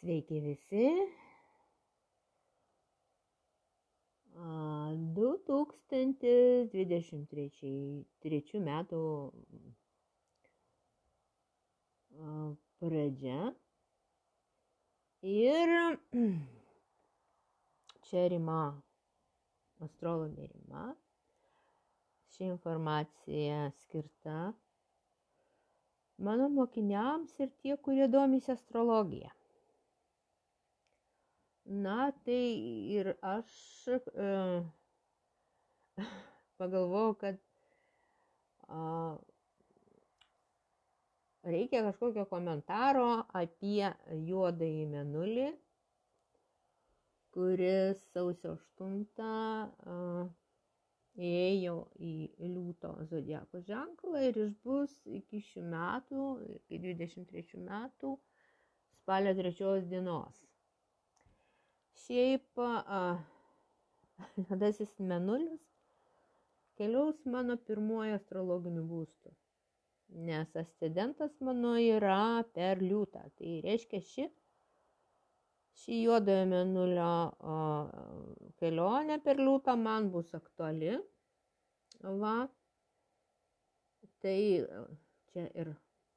Sveiki visi. A, 2023 metų pradžia. Ir čia Rima, astrologė Rima. Ši informacija skirta mano mokiniams ir tie, kurie domisi astrologija. Na, tai ir aš e, pagalvojau, kad a, reikia kažkokio komentaro apie juodąjį menulį, kuris sausio 8 a, įėjo į liūto zodiako ženklą ir išbus iki šių metų, iki 23 metų spalio 3 dienos. Šiaip juodasis menulis keliaus mano pirmojo astrologiniu būstu, nes ascendentas mano yra per liūtą. Tai reiškia ši, ši juodojo menulio o, kelionė per liūtą man bus aktuali. Va, tai čia ir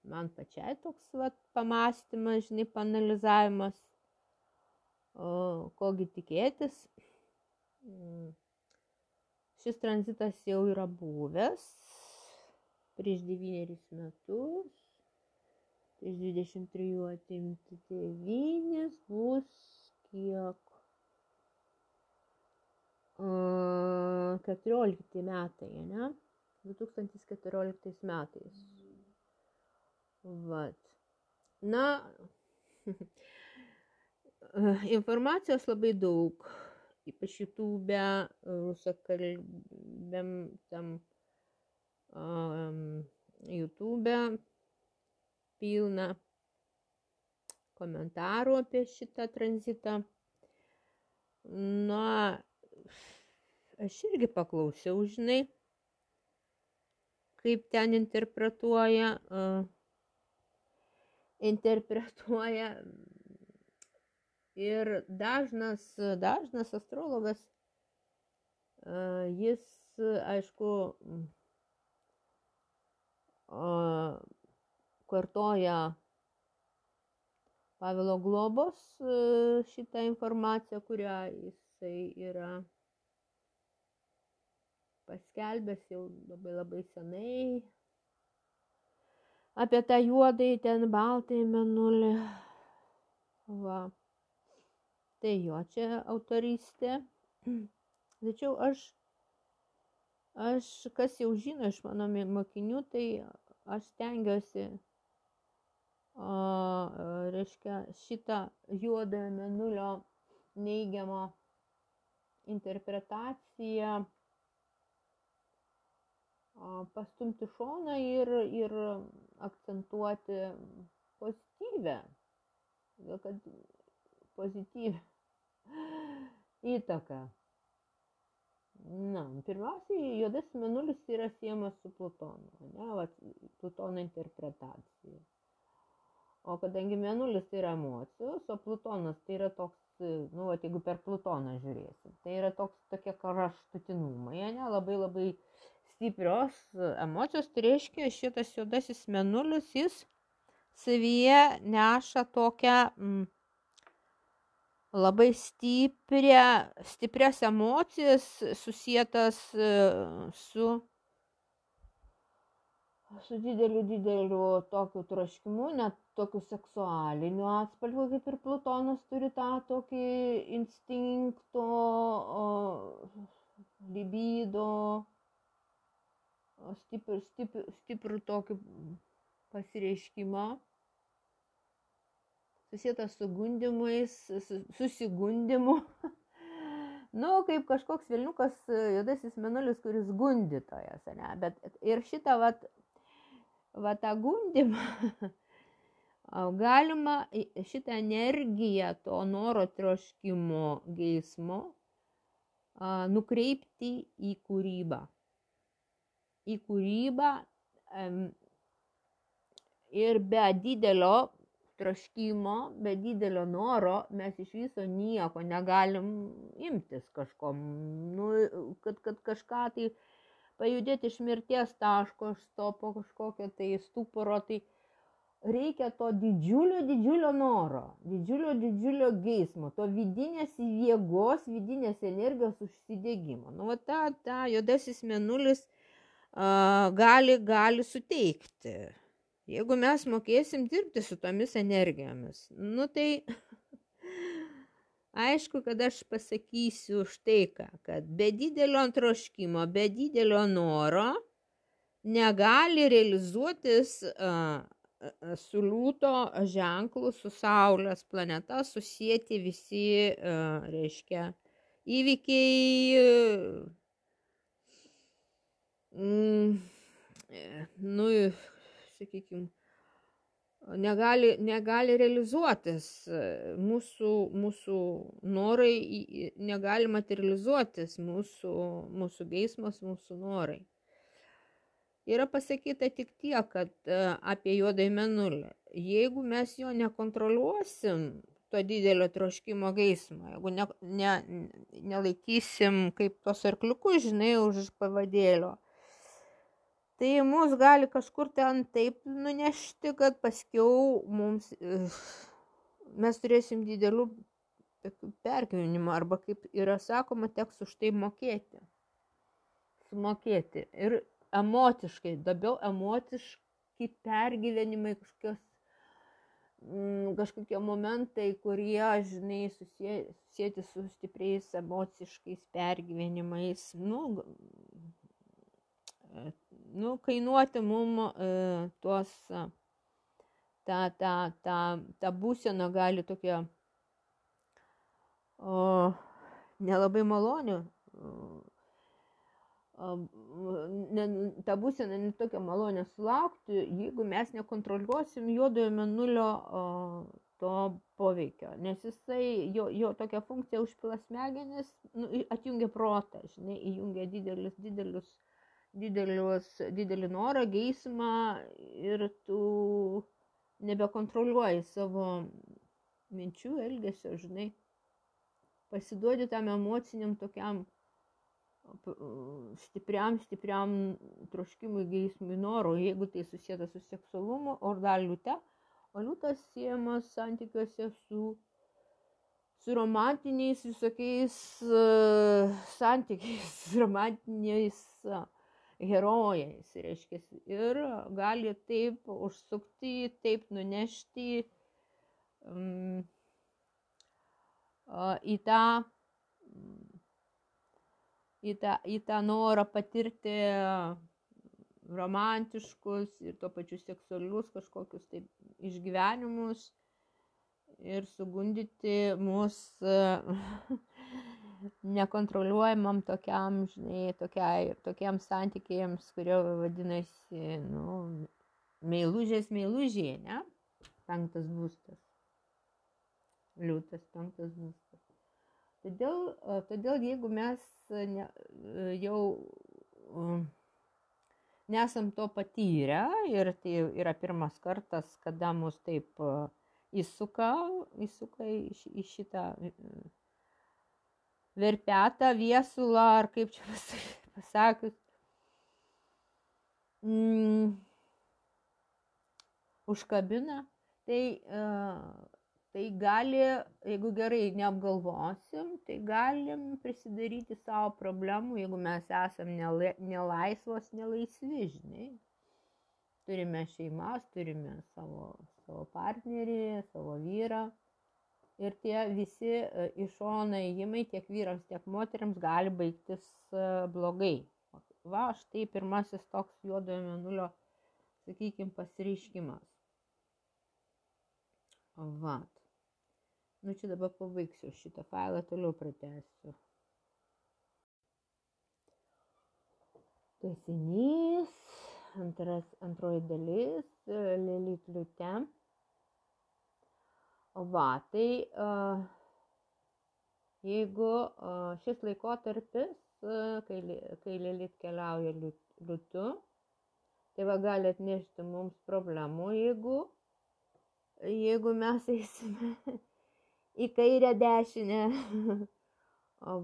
man pačiai toks vat, pamastymas, žinai, panalizavimas o kogi tikėtis. Mm. Šis tranzitas jau yra buvęs prieš devynerius metus. Prieš 23 atimti devynis bus kiek? 14 metai, ne? 2014 metais. Vat. Na, informacijos labai daug, ypač YouTube, rusakalbiam tam um, YouTube pilna komentarų apie šitą tranzitą. Na, aš irgi paklausiau, žinai, kaip ten interpretuoja, uh, interpretuoja Ir dažnas, dažnas astrologas, jis, aišku, kartoja Pavilo Globos šitą informaciją, kurią jisai yra paskelbęs jau labai labai senai apie tą juodai ten baltai menulį. Va tai jo čia autorystė. Tačiau aš, aš, kas jau žino iš mano mokinių, tai aš stengiuosi, o, reiškia, šitą juodą menulio neigiamą interpretaciją pastumti šoną ir, ir akcentuoti pozityvę. Todėl kad pozityvę įtaką. Na, pirmiausiai, juodas menulis yra siejamas su Plutonu, ne, va, Plutono interpretacija. O kadangi menulis tai yra emocijos, o Plutonas tai yra toks, nu, va, jeigu per Plutoną žiūrėsim, tai yra toks tokie kraštutinumai, ne, labai labai stiprios emocijos, tai reiškia šitas juodasis menulis, jis savyje neša tokią, mm, labai stiprią, stiprias emocijas susijęs e, su, su dideliu, dideliu tokiu troškimu, net tokiu seksualiniu atspalviu, kaip ir Plutonas turi tą tokį instinkto, libido, stiprų, stiprų, stiprų tokį pasireiškimą susijęs su gundimais, susigundimu. nu, kaip kažkoks Vilniukas juodasis menulis, kuris gundytojas, ne? Bet ir šitą, vat, vat tą gundimą, galima šitą energiją to noro troškimo, geismo nukreipti į kūrybą. Į kūrybą ir be didelio troškimo, be didelio noro mes iš viso nieko negalim imtis kažkom, nu, kad, kad kažką tai pajudėti iš mirties taško, iš stopo kažkokio tai stuporo, tai reikia to didžiulio, didžiulio noro, didžiulio, didžiulio geismo, to vidinės jėgos, vidinės energijos užsidėgymo. Nu, va, ta, ta juodasis menulis a, gali, gali suteikti. Jeigu mes mokėsim dirbti su tomis energijomis, nu tai aišku, kad aš pasakysiu už tai, ką, kad be didelio antroškimo, be didelio noro negali realizuotis uh, su liūto ženklu, su Saulės planeta susijęti visi, reiškia, įvykiai, mm, nu, sakykime, negali, negali realizuotis, mūsų, mūsų norai negali materializuotis, mūsų, mūsų geismas, mūsų norai. Yra pasakyta tik tiek, kad e, apie juodąjį menulį. Jeigu mes jo nekontroliuosim, to didelio troškimo geismo, jeigu ne, ne, nelaikysim kaip tos arkliukus, žinai, už pavadėlio, tai mus gali kažkur ten taip nunešti, kad paskiau mums, e, mes turėsim didelių pergyvenimų arba kaip yra sakoma, teks už tai mokėti. Sumokėti. Ir emociškai, labiau emociški pergyvenimai, kažkokios, mm, kažkokie momentai, kurie, žinai, susijęti su stipriais emociškais pergyvenimais, nu, nu kainuoti mum e, tuos, ta, ta, ta, ta būsena gali tokia o, nelabai malonių ne, ta būsena netokia malonė sulaukti, jeigu mes nekontroliuosim juodojo menulio to poveikio, nes jisai, jo, jo tokia funkcija užpila smegenis, nu, atjungia protą, žinai, įjungia didelius, didelius, didelius, didelį norą, geismą ir tu nebekontroliuoji savo minčių, elgesio, žinai, pasiduodi tam emociniam tokiam stipriam, stipriam troškimui, geismui, noro, jeigu tai susijęta su seksualumu, o dar liūte, o liūtas siejamas santykiuose su, su romantiniais visokiais uh, santykiais, romantiniais uh, herojais, reiškia, ir gali taip užsukti, taip nunešti um, į tą į tą, į tą norą patirti romantiškus ir tuo pačiu seksualius kažkokius taip išgyvenimus ir sugundyti mus nekontroliuojamam tokiam, žinai, tokiai, tokiam santykiams, kurio vadinasi, nu, meilužės meilužė, ne? Penktas būstas. Liūtas penktas būstas. Todėl, todėl jeigu mes ne, jau nesam to patyrę ir tai yra pirmas kartas, kada mus taip įsuka, įsuka į, į šitą verpetą, viesulą ar kaip čia pasakius. Mm, užkabina, tai uh, tai gali, jeigu gerai neapgalvosim, tai galim prisidaryti savo problemų, jeigu mes esam nelaisvos, nelaisvi, žinai. Turime šeimas, turime savo, savo partnerį, savo vyrą. Ir tie visi e, iššona įjimai tiek vyrams, tiek moteriams gali baigtis e, blogai. Va, štai pirmasis toks juodojo menulio, sakykime, pasireiškimas. Vat. Nu čia dabar pabaigsiu šitą failą, toliau pratęsiu. Tesinys, antras, antroji dalis, Lilit liute. Va, tai jeigu šis laikotarpis, kai, kai Lilit keliauja liutu, tai va gali atnešti mums problemų, jeigu jeigu mes eisime į kairę dešinę,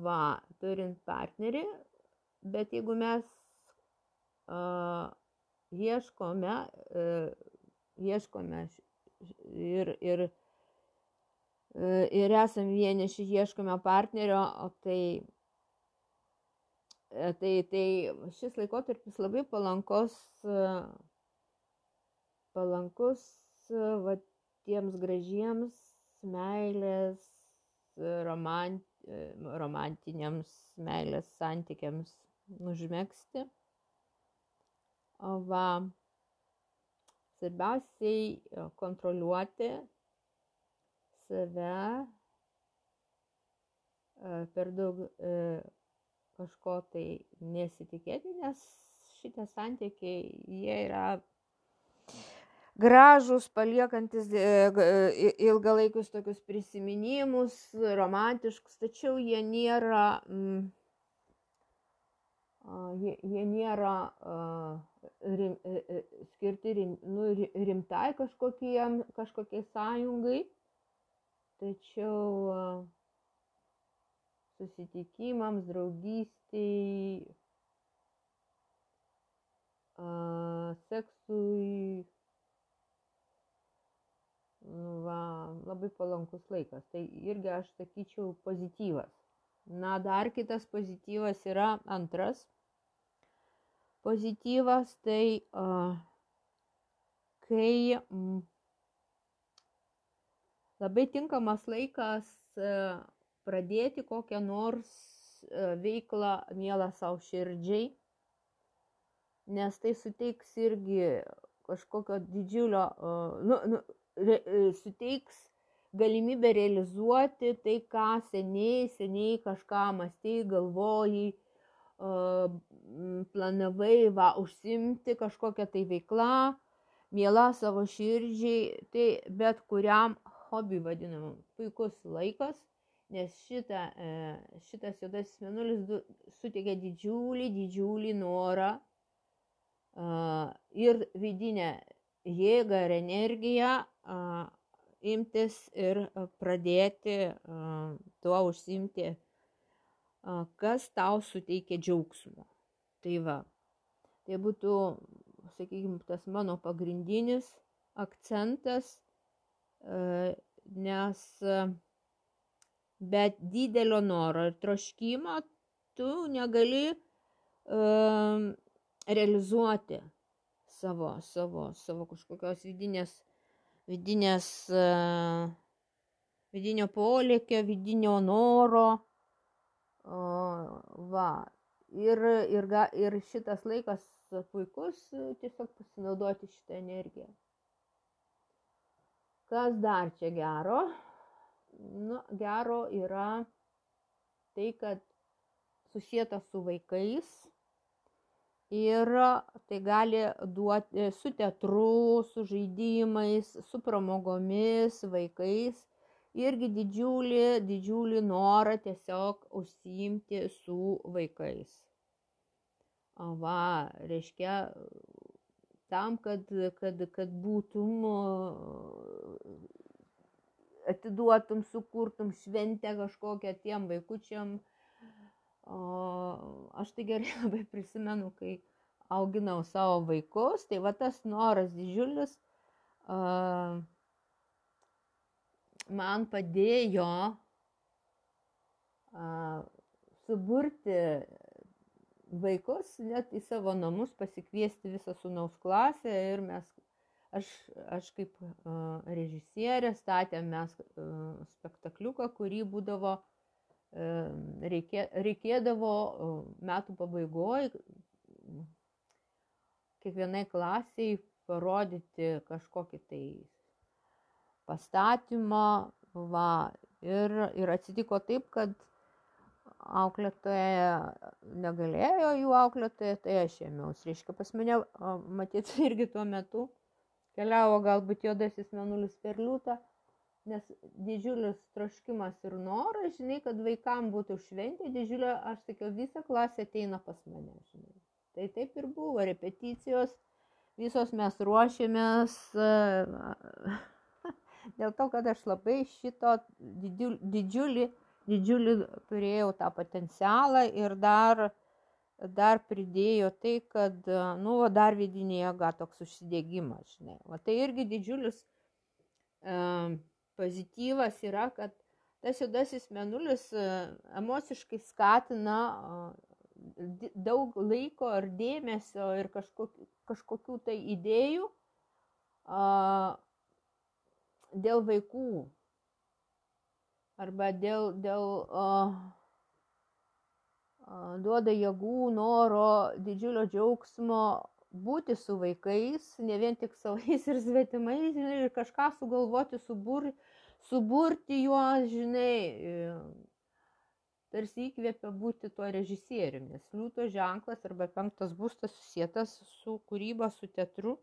va, turint partnerį, bet jeigu mes uh, ieškome, uh, ieškome ir, ir, ir esame vieniši, ieškome partnerio, o tai Tai, tai šis laikotarpis labai palankus, palankus va, tiems gražiems meilės, romant, romantiniams meilės santykiams užmėgsti. O va, svarbiausiai kontroliuoti save per daug kažko tai nesitikėti, nes šitie santykiai, jie yra gražus, paliekantis e, e, ilgalaikius tokius prisiminimus, romantiškus, tačiau jie nėra, mm, jie, jie nėra rim, e, skirti rim, nu, rimtai kažkokiem, kažkokiai sąjungai, tačiau susitikimams, draugystiai, seksui. Nu, va, labai palankus laikas. Tai irgi aš sakyčiau pozityvas. Na, dar kitas pozityvas yra antras. Pozityvas tai, kai labai tinkamas laikas uh, pradėti kokią nors e, veiklą mielą savo širdžiai, nes tai suteiks irgi kažkokio didžiulio, e, nu, nu, re, e, suteiks galimybę realizuoti tai, ką seniai, seniai kažką mąstėjai, galvojai, planavai, va, užsimti kažkokią tai veiklą, miela savo širdžiai, tai bet kuriam hobi vadinamam puikus laikas nes šita, e, šitas juodasis mėnulis suteikia didžiulį, didžiulį norą ir vidinę jėgą ir energiją imtis ir pradėti tuo užsimti, kas tau suteikia džiaugsmo. Tai va, tai būtų, sakykime, tas mano pagrindinis akcentas, e, nes bet didelio noro ir troškimo tu negali um, realizuoti savo, savo, savo kažkokios vidinės, vidinės, vidinio polėkio, vidinio noro. Va. Ir, ir, ir šitas laikas puikus tiesiog pasinaudoti šitą energiją. Kas dar čia gero? nu, gero yra tai, kad susijęta su vaikais ir tai gali duoti su teatru, su žaidimais, su pramogomis, vaikais irgi didžiulį, didžiulį norą tiesiog užsiimti su vaikais. Va, reiškia, tam, kad, kad, kad būtum atiduotum, sukurtum šventę kažkokią tiem vaikučiam. Aš tai gerai labai prisimenu, kai auginau savo vaikus, tai va tas noras didžiulis man padėjo suburti vaikus net į savo namus, pasikviesti visą sunaus klasę ir mes Aš, aš kaip uh, režisierė statėm mes uh, spektakliuką, kurį būdavo, uh, reikė, reikėdavo uh, metų pabaigoje kiekvienai klasiai parodyti kažkokį tai pastatymą. Va, ir, ir atsitiko taip, kad auklėtoja negalėjo jų auklėtoja, tai aš ėmiausi. Reiškia, pas mane, matyt, irgi tuo metu Keliavo galbūt juodasis menulis per liūtą, nes didžiulis troškimas ir noras, žinai, kad vaikam būtų šventė, didžiulė, aš sakiau, visa klasė ateina pas mane, žinai. Tai taip ir buvo, repeticijos, visos mes ruošėmės, Dėl to, kad aš labai šito didžiulį, didžiulį, didžiulį turėjau tą potencialą ir dar, dar pridėjo tai, kad, nu, dar vidinė jėga toks užsidėgymas, žinai. O tai irgi didžiulis e, pozityvas yra, kad tas juodasis menulis e, emociškai skatina daug laiko ir dėmesio ir kažkokių, kažkokių tai idėjų a, dėl vaikų arba dėl, dėl a, a, duoda jėgų, noro, didžiulio džiaugsmo būti su vaikais, ne vien tik savais ir svetimais, ir kažką sugalvoti, subur, suburti juos, žinai, tarsi įkvėpia būti tuo režisieriumi, nes liūto ženklas arba penktas būstas susijęs su kūryba, su teatru.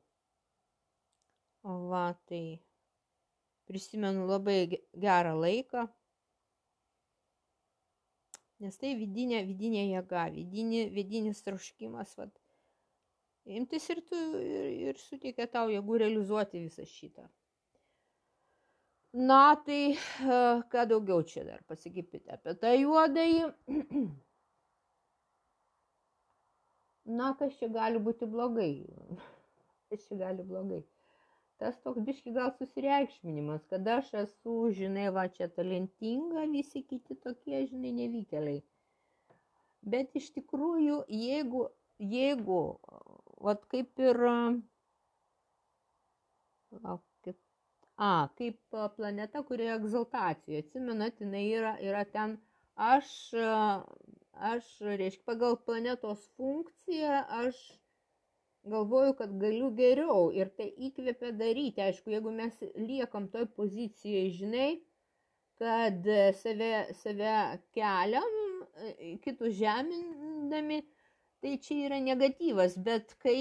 Va, tai prisimenu labai gerą laiką, nes tai vidinė, vidinė jėga, vidinė, vidinis troškimas, va, imtis ir, tu, ir, ir suteikia tau jėgų realizuoti visą šitą. Na, tai ką daugiau čia dar pasakykite apie tą juodąjį. Na, kas čia gali būti blogai? Kas čia gali blogai? Tas toks biški gal susireikšminimas, kad aš esu, žinai, va čia talentinga, visi kiti tokie, žinai, nevykėliai. Bet iš tikrųjų, jeigu, jeigu, va kaip ir, lauk, A, kaip planeta, kurioje egzaltacija. Atsimenat, jinai yra, yra ten aš, aš, reiškia, pagal planetos funkciją aš galvoju, kad galiu geriau ir tai įkvėpia daryti. Aišku, jeigu mes liekam toj pozicijoje, žinai, kad save, save keliam, kitus žemindami, tai čia yra negatyvas, bet kai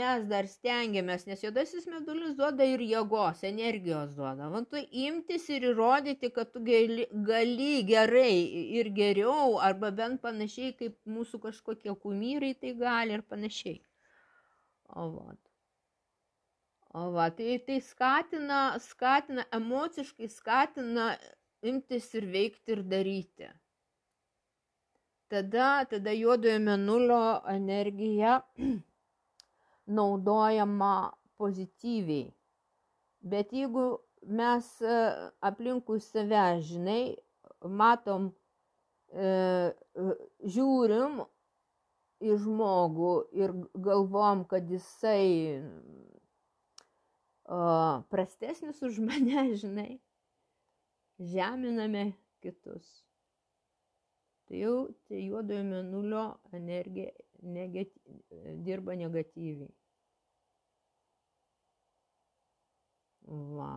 mes dar stengiamės, nes juodasis medulis duoda ir jėgos, energijos duoda, man tu imtis ir įrodyti, kad tu gali, gali gerai ir geriau, arba bent panašiai kaip mūsų kažkokie kumyrai tai gali ir panašiai. O va. O va, tai, tai skatina, skatina, emociškai skatina imtis ir veikti ir daryti tada, tada juodojo menulio energija naudojama pozityviai. Bet jeigu mes e, aplinkui save, žinai, matom, e, e, žiūrim į žmogų ir galvom, kad jisai o, prastesnis už mane, žinai, žeminame kitus tai jau tai juodojo mėnulio energija negati, dirba negatyviai. Va.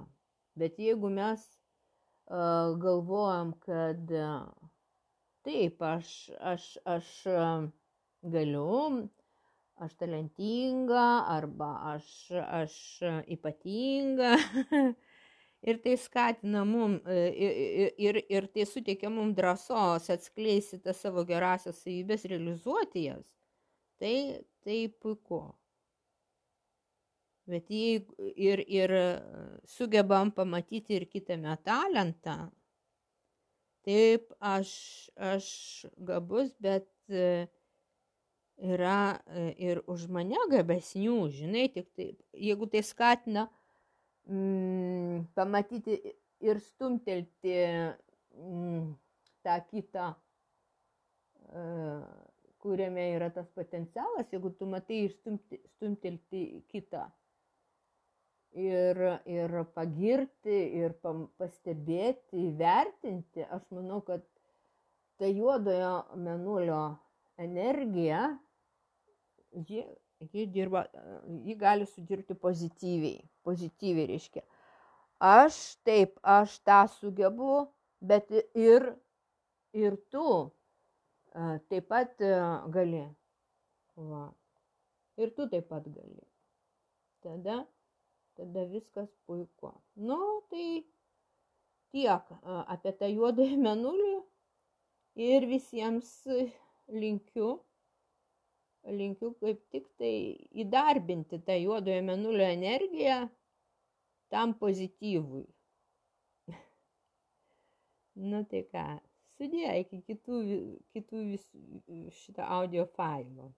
Bet jeigu mes uh, galvojam, kad uh, taip, aš, aš, aš uh, galiu, aš talentinga arba aš, aš ypatinga, ir tai skatina mum ir, ir, ir tai suteikia mum drąsos atskleisti tas savo gerasias savybės, realizuoti jas, tai, tai puiku. Bet jeigu ir, ir sugebam pamatyti ir kitame talentą, taip aš, aš gabus, bet yra ir už mane gabesnių, žinai, tik taip, jeigu tai skatina mm, pamatyti ir stumtelti mm, tą kitą, e, kuriame yra tas potencialas, jeigu tu matai ir stumti, stumtelti kitą. Ir, ir pagirti, ir pastebėti, įvertinti, aš manau, kad ta juodojo menulio energija, ji ji dirba, ji gali sudirbti pozityviai. Pozityviai reiškia. Aš taip, aš tą sugebu, bet ir, ir tu taip pat gali. Va. Ir tu taip pat gali. Tada, tada viskas puiku. Nu, tai tiek apie tą juodąjį menulį ir visiems linkiu linkiu kaip tik tai įdarbinti tą juodojo menulio energiją tam pozityvui. nu tai ką, sudė iki kitų, kitų vis, šito audio failo.